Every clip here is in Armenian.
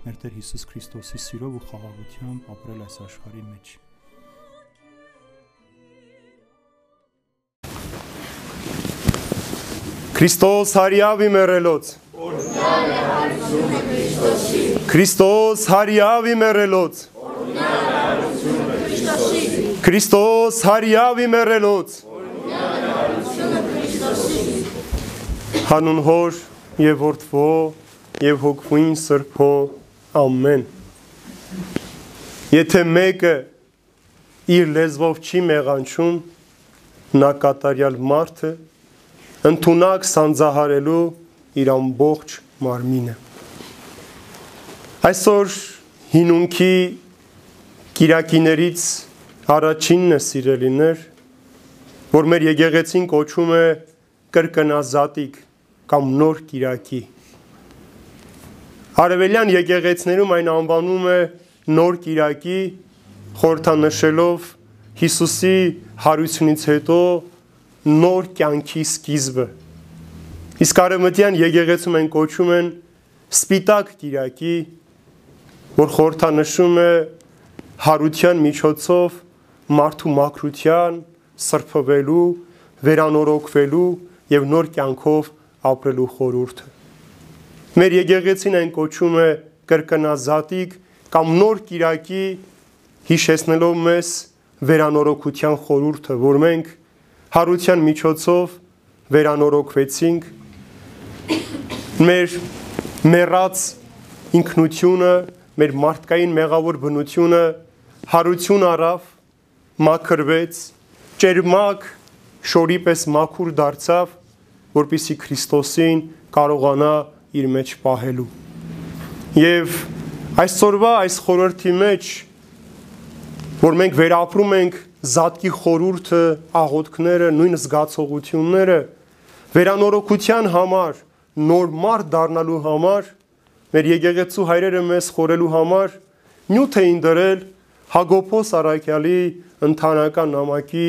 մեր Տեր Հիսուս Քրիստոսի սիրով ու խաղաղությամբ ապրել այս աշխարհի մեջ։ Քրիստոս հարիավի մերելոց Քրիստոս հարիավի մերելոց Քրիստոս հարիավի մերելոց Հանուն հոր եւ որդվո եւ հոգվին սրբո ամեն Եթե մեկը իր լեզվով չի մեղանչում նա կատարյալ մարդը ընդունակ սանձահարելու իր ամբողջ մարմինը Այսօր հինունքի Կիրակիներից առաջինն է սիրելիներ որ մեր եկեղեցին կոչում է կրկնազատիկ կամ նոր Կիրակի Արևելյան եկեղեցներում այն անվանում է նոր Կիրակի խորհրդանշելով Հիսուսի հարությունից հետո նոր կյանքի սկիզբը։ Իսկ արևմտյան եկեղեցում են կոչում են սպիտակ Կիրակի, որ խորհրդանշում է հարության միջոցով մարդու մաքրության, սրբվելու, վերանորոգվելու եւ նոր կյանքով ապրելու խորհուրդը։ Մեր եկեղեցին այն կոչում է կրկնազատիկ կամ նոր Կիրակի հիշեցնելով մեզ վերանորոգության խորհուրդը, որ մենք հարության միջոցով վերանորոգվեցինք մեր մեռած ինքնությունը, մեր մարդկային մեղավոր բնությունը հարություն առավ, մաքրվեց, ճերմակ շորի պես մաքուր դարձավ, որպիսի Քրիստոսին կարողանա իր մեջ պահելու։ Եվ այսօրվա այս խորհրդի մեջ, որ մենք վերապրում ենք զատկի խորուրդը, աղոթքները, նույն զգացողությունները, վերանորոգության համար, նոր մարդ դառնալու համար, մեր եկեղեցու հայրերը մեզ խորելու համար նյութ էին դրել Հակոբոս Արաքյալի ընթանական նամակի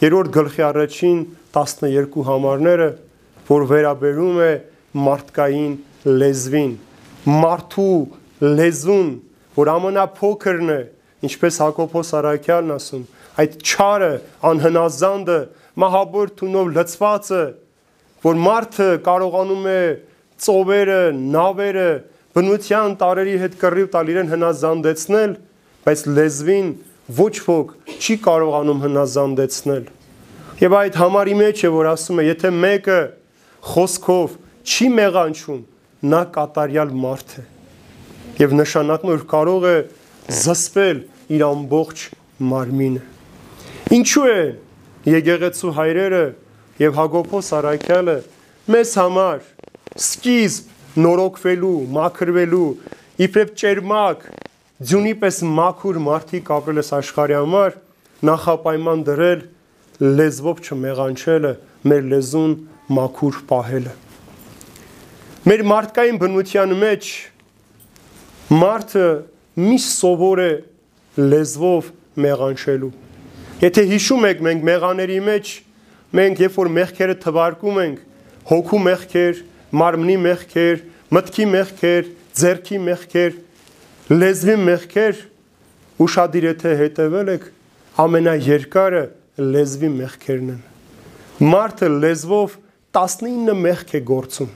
3-րդ գլխի առաջին 12 համարները, որ վերաբերում է մարդկային լեզվին, մարդու լեզուն, որ ամենափոքրն է, ինչպես Հակոբոս Արաքյանն ասում, այդ չարը, անհնազանդը, մահաբոր թունով լծվածը, որ մարդը կարողանում է ծովերը, նավերը, բնության տարերի հետ կռիվ տալ իրեն հնազանդեցնել, բայց լեզվին ոչ ոք չի կարողանում հնազանդեցնել։ Եվ այդ համարի մեջ է, որ ասում է, եթե մեկը խոսքով չի մեղանչում, նա կատարյալ մարդ է։ Եվ նշանակում որ կարող է զսպել իր ամբողջ մարմինը։ Ինչու է եկեղեցու հայրերը եւ Հակոբոս Արաքյալը մեզ համար սկիզբ նորոգվելու, մաքրվելու, իբրև ճերմակ, ձյունի պես մաքուր մարդիկ ապրել ես աշխարհի համար, նախապայման դրել լեզվով չմեղանչելը, մեր լեզուն մաքուր պահելը։ Մեր մարդկային բնության մեջ մարդը միշտ սովոր է լեզվով մեղանչելու։ Եթե հիշում եք մենք մեղաների մեջ, մենք երբ որ մեղքերը թվարկում ենք, հոգու մեղքեր, մարմնի մեղքեր, մտքի մեղքեր, ձեռքի մեղքեր, լեզվի մեղքեր, ուշադիր եթե հետևել եք, ամենաերկարը լեզվի մեղքերն են։ Մարդը լեզվով 19 մեղք է գործում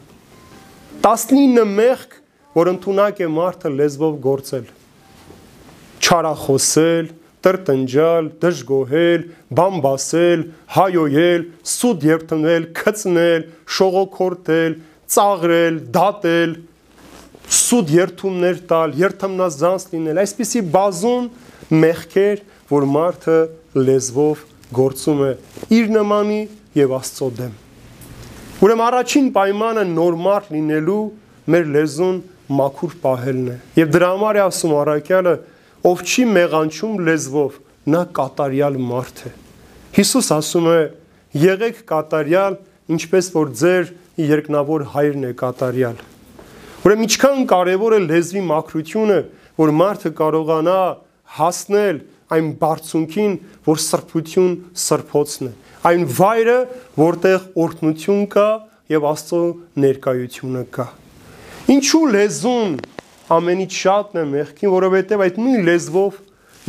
19 մեղք, որ ընդունակ է մարդը լեզվով գործել։ Չարախոսել, տրտնջալ, դժգոհել, բամբասել, հայոյել, սուտ երթնել, քծնել, շողոքորտել, ծաղրել, դատել, սուտ երթումներ տալ, երթմնազանց լինել, այսպիսի բազում մեղքեր, որ մարդը լեզվով գործում է իր նմանի եւ Աստծո դեմ։ Ուրեմն առաջին պայմանը նորմալ լինելու մեր լեզուն մաքուր պահելն է։ Եվ դրա համար է ասում առաքյալը, ով չի մեղանչում լեզվով, նա կատարյալ մարդ է։ Հիսուս ասում է. եղեք կատարյալ, ինչպես որ ձեր երկնավոր հայրն է կատարյալ։ Ուրեմն ինչքան կարևոր է լեզվի մակրությունը, որ մարդը կարողանա հասնել այն բարձունքին, որ սրբություն սրբոցն է այն վայրը, որտեղ օրհնություն կա եւ Աստծո ներկայությունը կա։ Ինչու լեզուն ամենից շատն է մեղքին, որովհետեւ այդ նույն լեզվով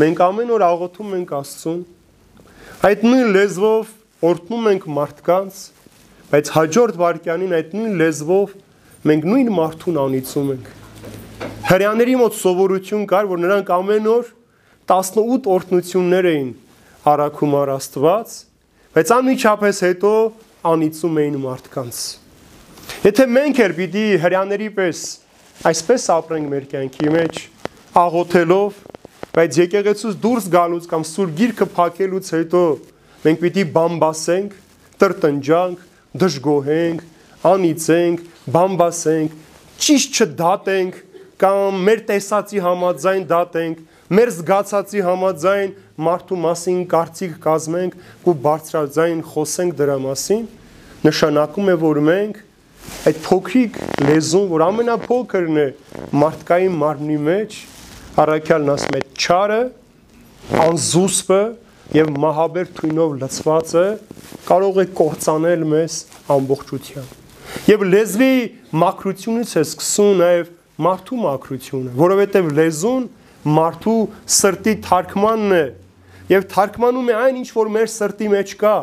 մենք ամեն օր աղոթում ենք Աստծուն։ Այդ նույն լեզվով օրհնում ենք մարդկանց, բայց հաջորդ վարքյանին այդ նույն լեզվով մենք նույն մարդուն անիծում ենք։ Հрьяաների մոտ սովորություն կար, որ նրանք ամեն օր 18 օրհնություններ էին առաքում առ Աստված, Բայց անմիջապես հետո անիծում էին մարդկանց։ Եթե մենք էր պիտի հрьяաների պես այսպես ապրենք մեր կյանքի մեջ, աղոթելով, բայց եկեղեցուց դուրս գալուց կամ սուր գիրքը փակելուց հետո մենք պիտի բամբասենք, տրտնջանք, դժգոհենք, անիծենք, բամբասենք, ճիշտ չդատենք կամ մեր տեսածի համաձայն դատենք, մեր զգացածի համաձայն մարդու մասին կարծիք կազմենք ու բարձրաձայն խոսենք դրա մասին, նշանակում է, որ մենք այդ փոքրիկ լեզուն, որ ամենափոքրն է մարդկային մարմնի մեջ, առաքյալն ասում է չարը, անզուսպը եւ մահաբեր թույնով լցվածը կարող է կործանել մեզ ամբողջությամբ։ Եվ լեզվի մակրությունից է սկսում նաև մարդու մակրությունը, որովհետև լեզուն մարդու սրտի թարգմանն է եւ թարգմանում է այն ինչ որ մեր սրտի մեջ կա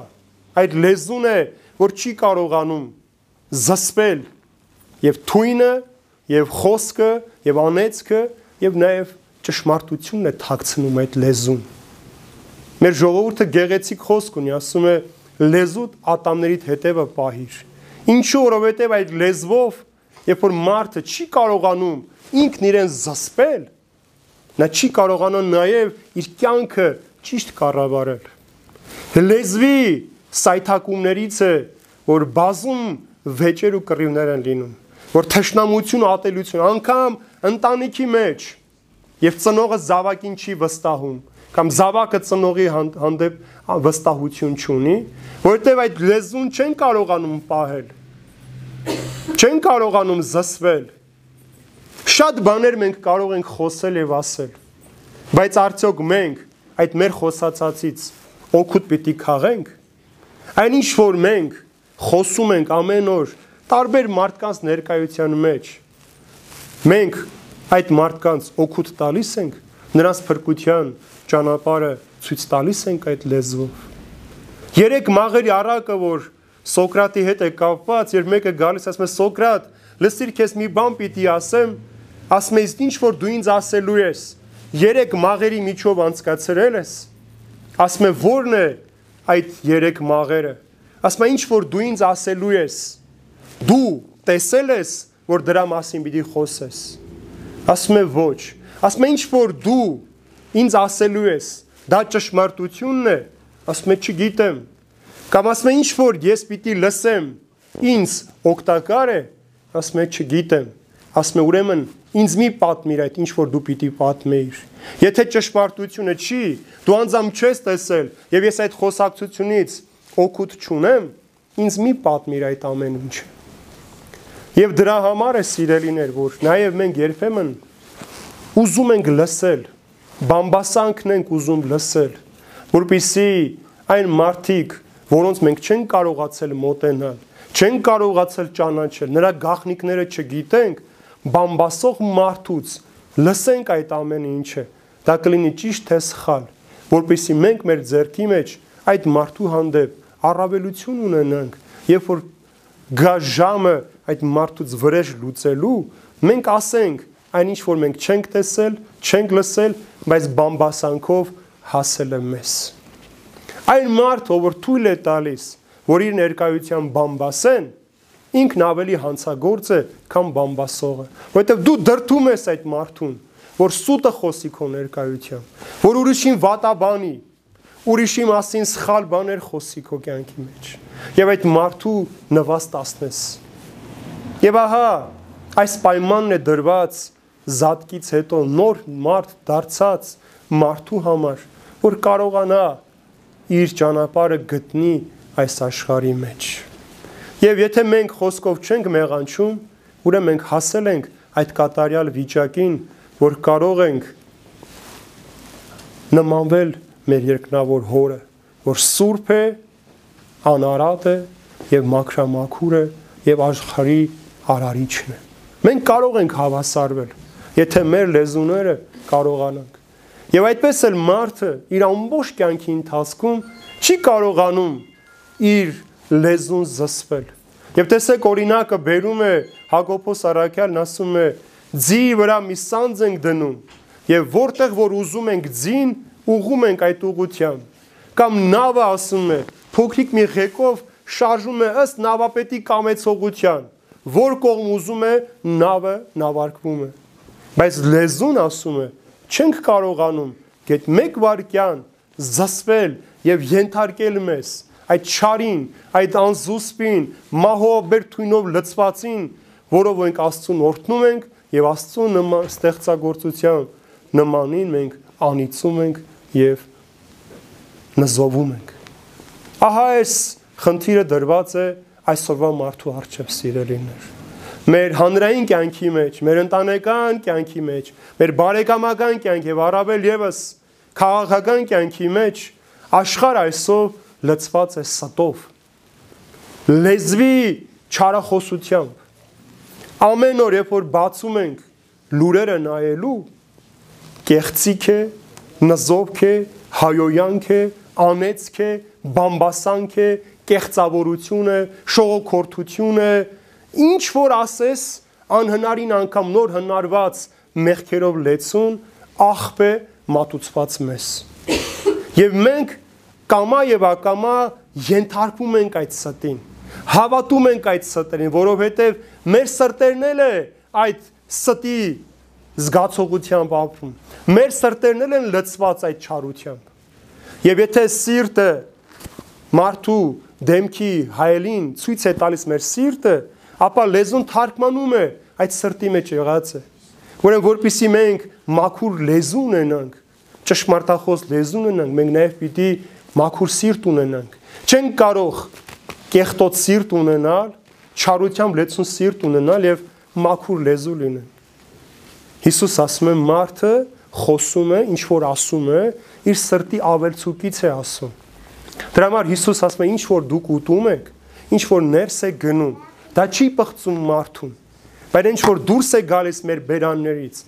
այդ լեզուն է որ չի կարողանում զսպել եւ թույնը եւ խոսքը եւ անեծքը եւ նաեւ ճշմարտությունն է թաքցնում այդ լեզուն մեր ժողովուրդը գեղեցիկ խոսք ունի ասում է լեզուտ ատամներիդ հետևը պահիր ինչու որովհետեւ այդ լեզվով երբ որ մարդը չի կարողանում ինքն իրեն զսպել Նա չի կարողանում նաև իր կյանքը ճիշտ կառավարել։ Լեզվի սայթակումներից է, որ բազում վեճեր ու կռիվներ են լինում, որ թշնամություն, ատելություն, անգամ ընտանիքի մեջ եւ ծնողը զավակին չի վստահում կամ զավակը ծնողի հանդեպ վստահություն չունի, որովհետեւ այդ լեզուն չեն կարողանում պահել։ Չեն կարողանում զսվել Շատ բաներ մենք կարող ենք խոսել եւ ասել, բայց արդյոք մենք այդ մեր խոսածածից օգուտ պիտի քաղենք։ Այն ինչ որ մենք խոսում ենք ամեն օր տարբեր մարդկանց ներկայության մեջ, մենք այդ մարդկանց օգուտ տալիս ենք, նրանց փրկության ճանապարհը ցույց տալիս ենք այդ լեզվով։ Երեք մաղերի առակը, որ Սոկրատի հետ է կապված, երբ մեկը գալիս ասում է Սոկրատ, լսիր քեզ մի բան պիտի ասեմ, ասում ես ինչ որ դու ինձ ասելու ես երեք մաղերի միջով անցկացրել ես ասում է ո՞րն է այդ երեք մաղերը ասում է ինչ որ դու ինձ ասելու ես դու տեսել ես որ դրա մասին պիտի խոսես ասում է ոչ ասում է ինչ որ դու ինձ ասելու ես դա ճշմարտությունն է ասում է չգիտեմ կամ ասում է ինչ որ ես պիտի լսեմ ինձ օգտակար է ասում է չգիտեմ ասում է ուրեմն ինձ մի պատմիր այդ ինչ որ դու պիտի պատմեիր։ Եթե ճշմարտությունը չի, դու անձամբ չես տեսել եւ ես այդ խոսակցությունից օգուտ չունեմ, ինձ մի պատմիր այդ ամեն ինչը։ Եվ դրա համար է սիրելիներ, որ նաև մենք երբեմն ուզում ենք լսել, բամբասանքն ենք ուզում լսել, որpիսի այն մարդիկ, որոնց մենք չենք կարողացել մոտենալ, չենք կարողացել ճանաչել, նրա գաղտնիքները չգիտենք, բամբասող մարդուց լսենք այդ ամեն ինչը, դա կլինի ճիշտ թե սխալ, որպեսզի մենք մեր ձեռքի մեջ այդ մարդու հանդեպ առավելություն ունենանք, երբ որ գա ժամը այդ մարդուց վրեժ լուծելու, մենք ասենք այն ինչ որ մենք չենք տեսել, չենք լսել, բայց բամբասանքով հասել է մեզ։ Այն մարդը, որ թույլ է տալիս, որ իր ներկայության բամբասեն, ինքն ավելի հանցագործ է, քան բամբասողը, որովհետև դու դրթում ես այդ մարդուն, որ սուտը խոսի քո ներկայությամբ, որ ուրիշին վատաբանի, ուրիշի մասին սխալ բաներ խոսի քո կյանքի մեջ։ Եվ այդ մարդու նվաստացնես։ Եվ ահա այս պայմանն է դրված զատկից հետո նոր մարդ դարձած մարդու համար, որ կարողանա իր ճանապարհը գտնի այս աշխարհի մեջ։ Եվ եթե մենք խոսքով չենք մեղանչում, ուրեմն մենք հասել ենք այդ կատարյալ վիճակին, որ կարող ենք նմանվել մեր երկնավոր հորը, որ սուրբ է, անարատ է եւ մաքրամաքուր է եւ աշխարհի արարիչն է։ Մենք կարող ենք հավասարվել, եթե մեր լեզուները կարողանանք։ Եվ այդպես էլ մարդը իր ամբողջ կյանքի ընթացքում չի կարողանում իր լեզուն զսվել։ Եվ տեսեք օրինակը բերում է Հակոբոս Արաքյալն ասում է ձի վրա մի սանձ ենք դնում եւ որտեղ որ ուզում ենք ձին ուղում ենք այդ ուղությամբ կամ նավը ասում է փոքրիկ մի ղեկով շարժում է ըստ նավապետի կամեցողության որ կողմ ուզում է նավը նավարկվում է բայց լեզուն ասում է չենք կարողանում գետ մեկ վարքյան զսվել եւ ենթարկել մեզ այդ չարին, այդ անզուսպին, մահով բերթույնով լծվածին, որով ենք Աստծուն օրհնում ենք եւ Աստծո նման ստեղծագործության նմանին մենք անիծում ենք եւ նզովում ենք։ Ահա այս խնդիրը դրված է այսօրվա մարդու առջև սիրելիներ։ Մեր հանրային կյանքի մեջ, մեր ընտանեկան կյանքի մեջ, մեր բարեկամական կյանքի եւ առավել եւս քաղաքական կյանքի մեջ աշխարհ այսօր լծված է ստով լեզվի չարախոսությամբ Ամեն օր, երբ որ բացում ենք լուրերը նայելու, կեղծիք է, նզովք է, հայոյանք է, անեծք է, բամբասանք է, կեղծավորություն է, շողոքորթություն է, ինչ որ ասես անհնարին անգամ նոր հնարված մեղքերով լեցուն աղբ է մատուցված մեզ։ Եվ մենք կամա եւ ակամա ենթարկվում ենք այդ ստին հավատում ենք այդ ստերին, որովհետև մեր սրտերն էլ է այդ ստի զգացողությամբ ապրում։ Մեր սրտերն էլ են լծված այդ չարությամբ։ Եվ եթե սիրտը մարդու դեմքի հայելին ցույց է տալիս մեր սիրտը, ապա լեզուն թարգմանում է այդ սրտի մեջ եղածը։ Ուրեմն որpիսի մենք մաքուր լեզու ունենանք, ճշմարտախոս լեզու ունենանք, մենք նաև պիտի մաքուր սիրտ ունենանք։ Չենք կարող կեղտոտ սիրտ ունենալ, չարությամբ լեցուն սիրտ ունենալ եւ մաքուր լեզու լինել։ Հիսուս ասում է մարդը խոսում է, ինչ որ ասում է, իր սրտի ավելցուկից է ասում։ Դրա համար Հիսուս ասում է ինչ որ դուք ուտում եք, ինչ որ ներս է գնում, դա չի պղծում մարդուն, բայց ինչ որ դուրս է գալիս մեր բերաններից,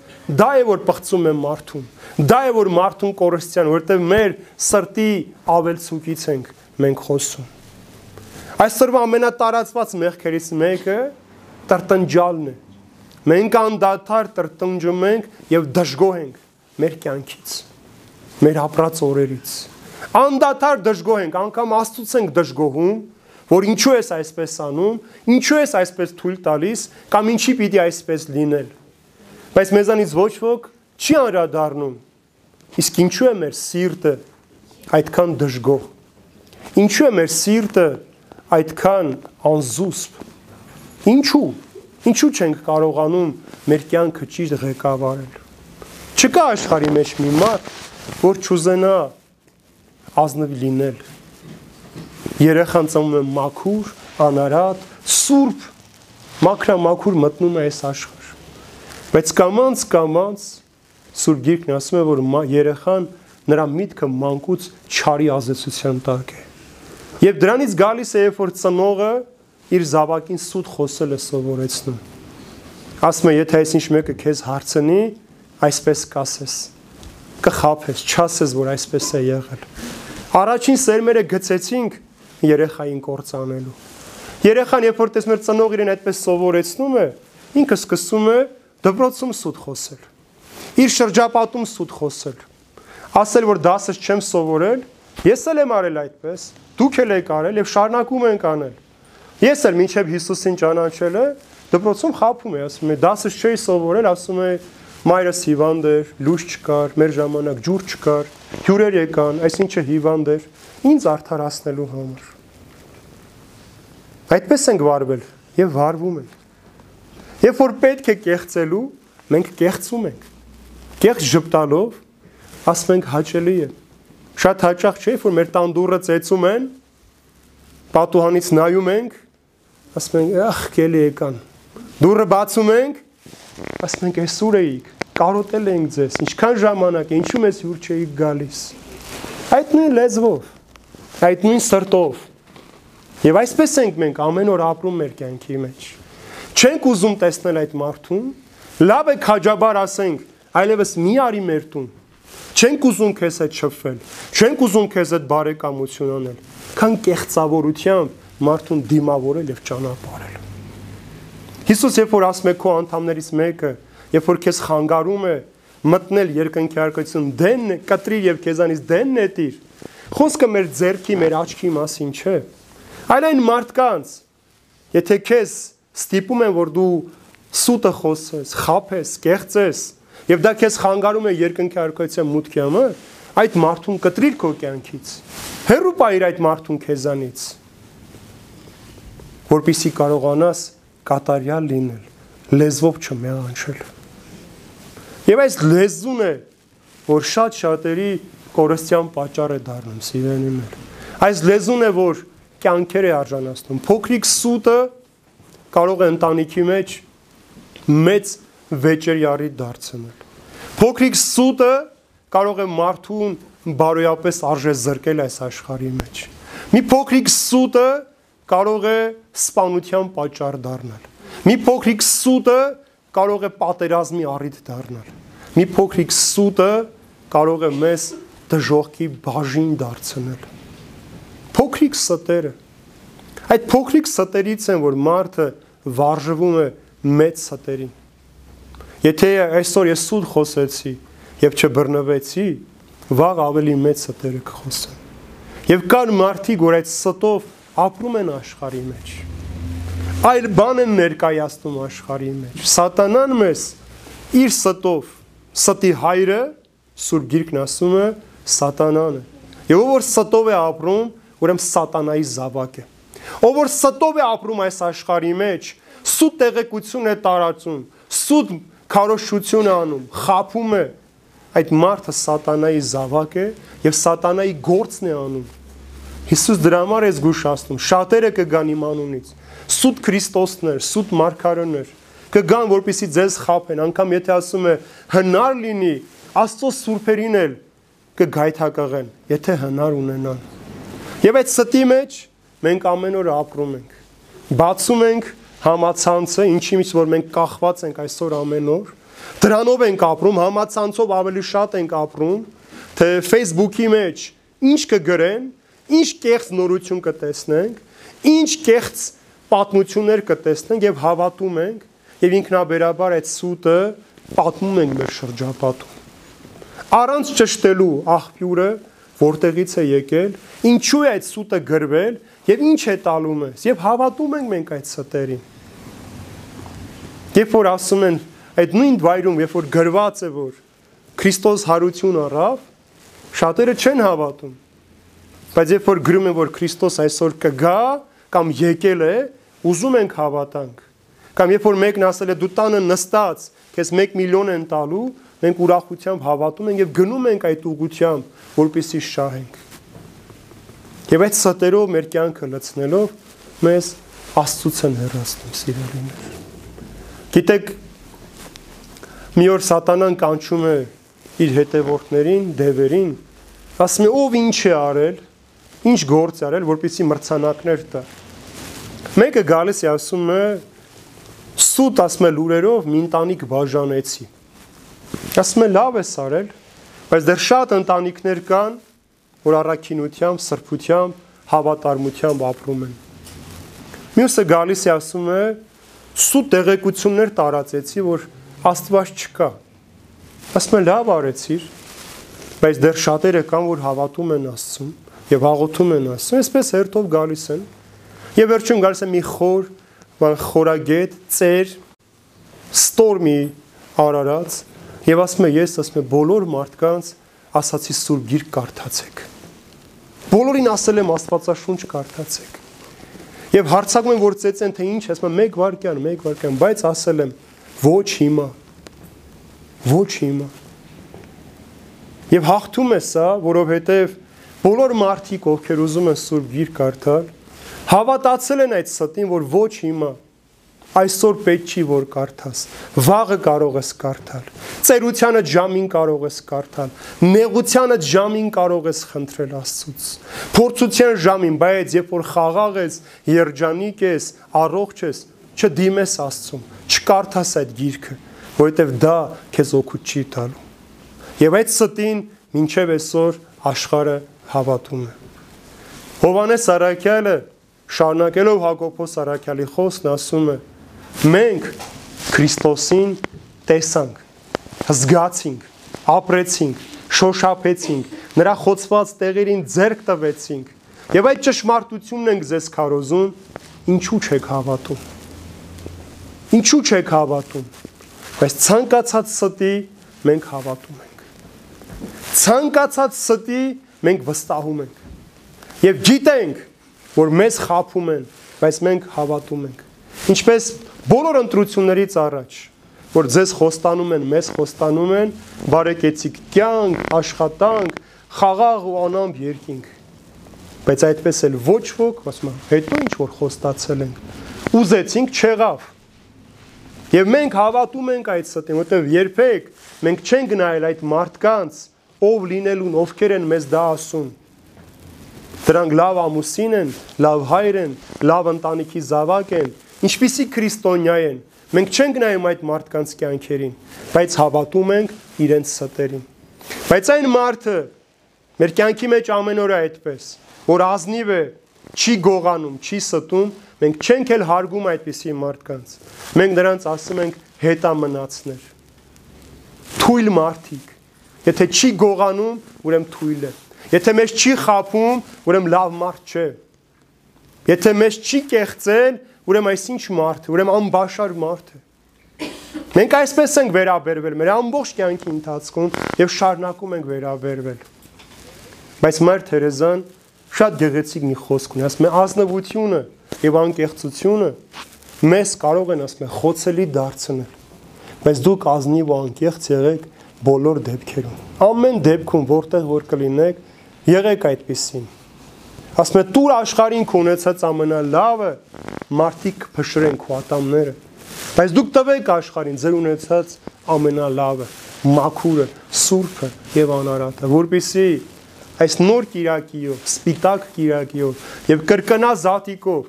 դա է որ պղծում է մարդուն։ Դա է որ մարդուն կորստյան, որովհետև մեր սրտի ավելցուկից ենք մենք խոսում։ Այսօրվա ամենատարածված մեղքերից մեկը տրտնջալն է։ Մենք անդադար տրտնջում ենք եւ դժգոհ ենք մեր կյանքից, մեր ապրած օրերից։ Անդադար դժգոհ ենք, անգամ Աստծուց ենք դժգոհում, որ ինչու ես այսպես անում, ինչու ես այսպես թույլ տալիս կամ ինչի պիտի այսպես լինել։ Բայց մեզանից ոչ ոք չի անդրադառնում։ Իսկ ինչու է մեր սիրտը այդքան դժգոհ։ Ինչու է մեր սիրտը այդքան անզուսպ։ Ինչու։ Ինչու չենք կարողանում մեր կյանքը ճիշտ ղեկավարել։ Չկա աշխարհի մեջ մի մարդ, որ չուզենա ազնվ լինել։ Երեխան ծնվում է մաքուր, անարատ, սուրբ, մաքրամաքուր մտնում է այս աշխարհ։ Բայց կամանց կամանց Սուրբ Գիրքն ասում է, որ երեխան նրա միտքը մանկուց չարի ազդեցության տակ է։ Եվ դրանից գալիս է, երբ որ ծնողը իր զավակին սուտ խոսել է սովորեցնում։ Ասում է, եթե այսինչ մեկը քեզ հարցնի, այսպես կասես։ Կխափես, չասես, որ այսպես է եղել։ Առաջին սերմերը գցեցինք երեխային կործանելու։ Երեխան, երբ որ տեսնում է ծնող իրեն այդպես սովորեցնում է, ինքը սկսում է դպրոցում սուտ խոսել։ Իր շրջապատում սուտ խոսել։ Ասել, որ դասս չեմ սովորել, ես էլ եմ արել այդպես, Դուք էլ եք արել եւ շարունակում ենք անել։ Ես էլ մինչեւ Հիսուսին ճանաչելը դպրոցում խափում եմ, ասում եմ, դասը չէի սովորել, ասում եմ, մայրս հիվանդ էր, լույս չկար, մեր ժամանակ ջուր չկար, հյուրեր եկան, այսինչը հիվանդ էր, ինձ արդարացնելու համար։ Այդպես ենք վարվել եւ վարվում ենք։ Երբ որ պետք է կեղծելու, մենք կեղծում ենք։ Կեղծ ճպտալով ասում ենք հաճելի է։ Շատ հաճախ չէ, որ մեր տան դուռը ծեծում են, պատուհանից նայում ենք, ասում ենք, ախ, կելի եկան։ Դուռը բացում ենք, ասում ենք, այսուր էիք, կարոտել ենք ձեզ, ինչքան ժամանակ, ինչու մեզ հյուր չէիք գալիս։ Այդ նույն լեզվով, այդ նույն սրտով։ Եվ այսպես ենք մենք ամեն օր ապրում մեր կյանքի մեջ։ Չենք ուզում տեսնել այդ մարդուն, լավ է քաջաբար ասենք, այլևս մի արի մեր տուն Չենք ուզում քեզ հետ շփվել, չենք ուզում քեզ հետ բարեկամություն անել, քան կեղծավորությամբ մարդուն դիմավորել եւ ճանապարհել։ Հիսուս երբ որ ասում է քո անդամներից մեկը, երբ որ քեզ խանգարում է մտնել երկնքի արկություն, դենն կտրի եւ քեզանից դենն նետիր։ Խոսքը մեր ձերքի, մեր աչքի մասին չէ։ Այլ այն մարդկանց, եթե քեզ ստիպում են, որ դու սուտը խոսես, խափես, կեղծես, եւ դա քեզ խանգարում է երկնքի արքայության մուտքի համար, այդ մարդուն կտրիր քո կյանքից։ Հերու պայր այդ մարդուն քեզանից, որpիսի կարողանաս կատարյալ լինել, լեզվով չմեղանչել։ Եվ այս լեզուն է, որ շատ շատերի կորստյան պատճառ է դառնում սիրելիներ։ Այս լեզուն է, որ կյանքեր է արժանացնում։ Փոքրիկ սուտը կարող է ընտանիքի մեջ մեծ վեճերյարի դարձնել։ Փոքրիկ սուտը կարող է մարդուն բարոյապես արժե զրկել այս աշխարհի մեջ։ Մի փոքրիկ սուտը կարող է սպանության պատճառ դառնալ։ Մի փոքրիկ սուտը կարող է պատերազմի առիթ դառնալ։ Մի փոքրիկ սուտը կարող է մեզ դժողքի բաժին դարձնել։ Փոքրիկ ստերը։ Այդ փոքրիկ ստերից են, որ մարդը վարժվում է մեծ ստերին։ Եթե այսօր ես սուտ խոսեցի եւ չբռնվեցի, վաղ ավելի մեծ ստերը կխոսեմ։ Եվ կան մարդիկ, որ այդ ստով ապրում են աշխարհի մեջ։ Այլ բան են ներկայացնում աշխարհի մեջ։ Սատանան մեզ իր ստով, ստի հայրը Սուրբ Գիրքն ասում է սատանան է։ Եվ ով որ ստով է ապրում, ուրեմն սատանայի զավակ է։ Ով որ ստով է ապրում այս աշխարհի մեջ, սուտ տեղեկություն է տարածում, սուտ քարոշություն է անում, խափում է, այդ մարդը սատանայի զավակ է եւ սատանայի գործն է անում։ Հիսուս դրա համար է զգուշացնում, շատերը կգան իմ անունից։ Սուտ Քրիստոսներ, սուտ մարգարեներ կգան, որպեսի ձեզ խափեն, անկամ եթե ասում է հնար լինի, Աստծո սուրբերին էլ կգայթակղեն, եթե հնար ունենան։ Եվ այդ ստի մեջ մենք ամեն օր ապրում ենք։ Բացում ենք համացանցը, ինչի՞ որ մենք կախված ենք այսօր ամեն օր, դրանով ենք ապրում, համացանցով ավելի շատ ենք ապրում, թե Facebook-ի մեջ ինչ կգրեն, ինչ կեղծ նորություն կտեսնենք, ինչ կեղծ պատմություններ կտեսնենք եւ հավատում ենք եւ ինքնաբերաբար այդ սուտը պատմում ենք մեր շրջապատում։ Առանց ճշտելու աղբյուրը որտեղից է եկել, ինչու է այդ սուտը գրվել եւ ինչ է տալու մեզ եւ հավատում ենք մենք այդ ստերին։ Երբ որ ասում են այդ նույն վայրում, երբ որ գրված է որ Քրիստոս հարություն առավ, շատերը չեն հավատում։ Բայց երբ որ գրում են որ Քրիստոս այսօր կգա կամ եկել է, ուզում ենք հավատանք։ Կամ երբ որ մեկն ասել է դու տանը նստած, քեզ 1 միլիոն են տալու, մենք ուրախությամբ հավատում ենք եւ գնում ենք այդ ուղությամբ, որպեսի շահենք։ Եվ այդ սատերով մեր կյանքը լցնելով մեզ Աստծուց են հեռացնում, սիրելիներ։ Գիտեք, մի օր սատանան կանչում է իր հետևորդներին, դևերին, ասում է ով ինչ է արել, ինչ գործ արել, որպեսի մրցանակներ տա։ Մեկը գալիս է ասում է սուտ ասում է լուրերով մի ընտանիք բաժանեցի։ Ասում է լավ ես արել, բայց դեռ շատ ընտանիքներ կան, որ առաքինությամբ, սրբությամբ, հավատարմությամբ ապրում են։ Մյուսը գալիս է ասում է սուտ տեղեկություններ տարածեցի, որ Աստված չկա։ Ասում եմ լավ արեցիր, բայց դեռ շատերը կան, որ հավատում են Աստծուն եւ հաղորդում են Աստծուն, այսպես հերթով գալիս են։ Եվ վերջում գալիս է մի խոր, բան խորագետ, ծեր, ստորմի արարած եւ ասում է ես ասում եմ բոլոր մարդկանց ասացի սուրբ գիրք կարդացեք։ Բոլորին ասել եմ Աստվածաշունչ կարդացեք։ Եվ հարցակում են որ ծեծեն թե ինչ, ասում եմ 1 վայրկյան, 1 վայրկյան, բայց ասել եմ ոչ հիմա։ Ոչ հիմա։ Եվ հաղթում է սա, որովհետև բոլոր մարդիկ, ովքեր ուզում են Սուրբ Գիրք կարդալ, հավատացել են այդ ստին, որ ոչ հիմա այսօր պետք չի որ կարդաս։ Վաղը կարող ես կարդալ։ Ծերությանը ժամին կարող ես կարդալ։ Նեղությանը ժամին կարող ես խնդրել Աստծուց։ Փորձության ժամին, բայց երբ որ խաղաղ ես, երջանիկ ես, առողջ ես, չդիմես Աստծուն, չկարդաս այդ գիրքը, որովհետև դա քեզ օգուտ չի տալու։ Եվ այդ ստին մինչև այսօր աշխարը հավատում է։ Հովանես Արաքյալը շարունակելով Հակոբոս Արաքյալի խոսքն ասում է. Մենք Քրիստոսին տեսանք, զգացինք, ապրեցինք, շոշափեցինք, նրա խոցված տեղերին ձեռք տվեցինք։ Եվ այդ ճշմարտությունն ենք ձեզ քարոզում, ինչու չեք հավատում։ Ինչու չեք հավատում։ Բայց ցանկացած ստի մենք հավատում ենք։ Ցանկացած ստի մենք վստահում ենք։ Եվ գիտենք, որ մեզ խափում են, բայց մենք հավատում ենք։ Ինչպես բոլոր ընտրություններից առաջ, որ ձեզ խոստանում են, մեզ խոստանում են բարեկեցիկ կյանք, աշխատանք, խաղաղ ու անամբ երկինք։ Բայց այդպես էլ ոչ ոք, ասում եմ, հետո ինչ որ խոստացել ենք, ուզեցինք չեղավ։ Եվ մենք հավատում ենք այդ ստին, որտեղ երբեք մենք չենք նայել այդ մարդկանց, ով լինելուն, ովքեր են մեզ դա ասում։ Դրանք լավ ամուսին են, լավ հայր են, լավ ընտանիքի զավակ են, ինչպիսի քրիստոնյա են։ Մենք չենք նայում այդ մարդկանց կյանքերին, բայց հավատում ենք իրենց ստերին։ Բայց այն մարդը մեր կյանքի մեջ ամեն օր է այդպես, որ ազնիվ է, չի գողանում, չի ստում, մենք չենք էլ հարգում այդպիսի մարդկանց։ Մենք նրանց ասում ենք հետամնացներ։ Թույլ մարդիկ։ Եթե չի գողանում, ուրեմն թույլ է։ Եթե մեզ չի խափում, ուրեմն լավ մարդ չէ։ Եթե մեզ չի կեղծել, ուրեմն այս ինչ մարդ ուրեմն անբաշար մարդ է։ Մենք այսպես ենք վերաբերվել մեր ամբողջ կյանքի ընթացքում եւ շարունակում ենք վերաբերվել։ Բայց Մար Թերեզան շատ գեղեցիկ մի խոսք ունի, ասում է ազնվությունը եւ անկեղծությունը մեզ կարող են ասում է խոցելի դարձնել։ Բայց դուք ազնիվ ու անկեղծ եղեք բոլոր դեպքերում։ Ամեն դեպքում, որտեղ որ կլինեք, եղեք այդպեսին ասում է տուր աշխարհին քո ունեցած ամենալավը մարդիկ փշրեն քո ատամները բայց դուք տվեք աշխարհին ձեր ունեցած ամենալավը մաքուրը սուրբը եւ անարատը որբիսի այս նոր Կիրակիով սպիտակ Կիրակիով եւ կրկնա զատիկով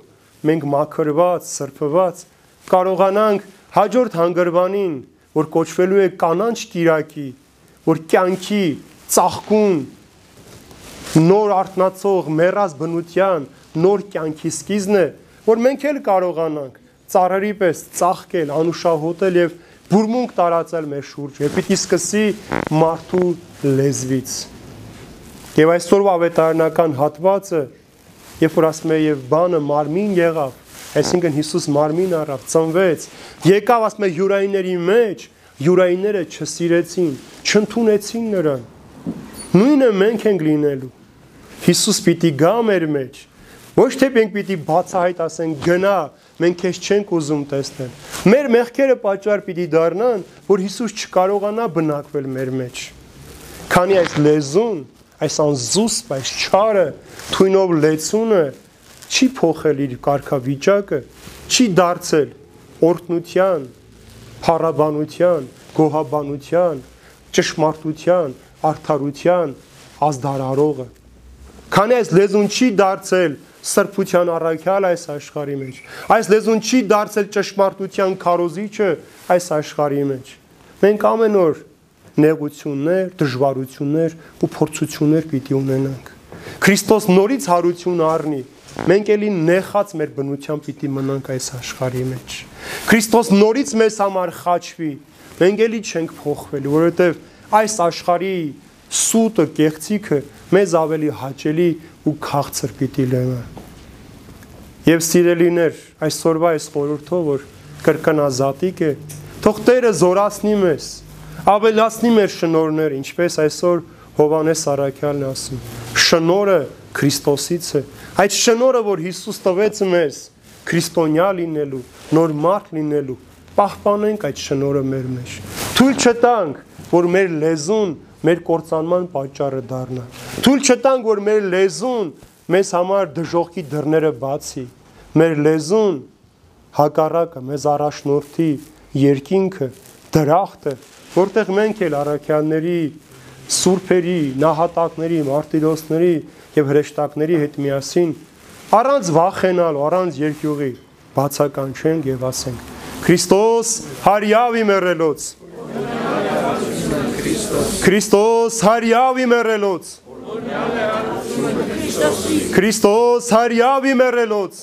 մենք մաքրված սրբված կարողանանք հաջորդ հանգրվանին որ կոչվելու է կանանչ Կիրակի որ կյանքի ծաղկուն նոր արտնացող մեռած բնության նոր կյանքի սկիզբն է, որ մենք էլ կարողանանք ծառերի պես ծաղկել, անուշահոտել եւ բուրմունք տարածել մեր շուրջ։ Եվ պիտի սկսի մարդու լեզվից։ Եվ այսօրվա ավետարանական հատվածը, երբ որ ասում է եւ բանը մարմին եղավ, այսինքն Հիսուս մարմին առավ, ծնվեց, եկավ ասում է յուրայինների մեջ, յուրայինները չսիրեցին, չընդունեցին նրան։ Նույնը մենք ենք լինելու Հիսուս պիտի գա մեր մեջ։ Ոչ թե մենք պիտի բացահայտ ասենք գնա, մենք քեզ չենք ուզում տեսնել։ Մեր մեղքերը պատճառ պիտի դառնան, որ Հիսուս չկարողանա բնակվել մեր մեջ։ Քանի այս լեզուն, այս անզուսպ, այս չարը, թույնով լեցունը չի փոխել իր կարգավիճակը, չի դարձել օրտնության, փառաբանության, գոհաբանության, ճշմարտության, արդարության ազդարարողը Քանի այս լեզուն չի դարձել սրբության առաքյալ այս աշխարհի մեջ։ Այս լեզուն չի դարձել ճշմարտության քարոզիչը այս աշխարհի մեջ։ Մենք ամեն օր նեղություններ, դժվարություններ ու փորձություններ պիտի ունենանք։ Քրիստոս նորից հարություն առնի։ Մենք էլի նեղած մեր բնությամբ պիտի մնանք այս աշխարհի մեջ։ Քրիստոս նորից մեզ համար խաչվի։ Մենք էլի չենք փոխվելու, որովհետև այս աշխարհի սուտը, կեղծիքը մեզ ավելի հաճելի ու քաղցր պիտի լինի։ Եվ սիրելիներ, այսօրվա այս խորհրդով որ կրկնազատիկ է, թող Տերը զորացնի մեզ, ավելացնի մեր շնորհները, ինչպես այսօր Հովանես Արաքյալն ասում։ Շնորհը Քրիստոսից է։ Այդ շնորհը, որ Հիսուս տվեց մեզ, քրիստոնյա լինելու, նոր մարդ լինելու, պահպանենք այդ շնորհը մեր մեջ։ Թույլ չտանք, որ մեր լեզուն մեր կործանման պատճառը դառնա։ Թույլ չտանք, որ մեր լեզուն մեզ համար դժողքի դռները բացի։ Մեր լեզուն հակառակը մեզ առաջնորդի երկինքը, դրախտը, որտեղ մենք էլ առաքյալների, սուրբերի, նահատակների, մարտիրոսների եւ հրեշտակների հետ միասին առանց վախենալու, առանց երկյուղի բացականչենք եւ ասենք. Քրիստոս հարյավի մեռելոց։ Քրիստոս հարյավի մեռելոց։ Քրիստոս հարյավի մեռելոց։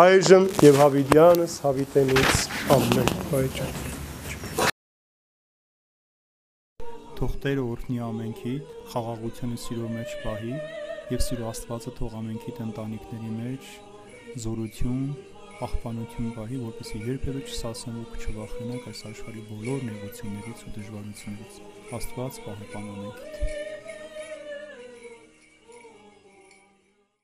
Այժմ եւ Հավիդյանս հավիտենից ամեն բայջան։ Թող Տերը օրհնի ամենքիդ, խաղաղությունը սիրո մեջ պահի եւ սիրո Աստվածը թող ամենքիդ ընտանիքների մեջ զորություն, աղբանություն պահի, որպեսզի երբևէ չսասեն ու չվախենաք այս աշխարհի բոլոր նեղություններից ու դժվարություններից։ Աստված պահապան ամենքիդ։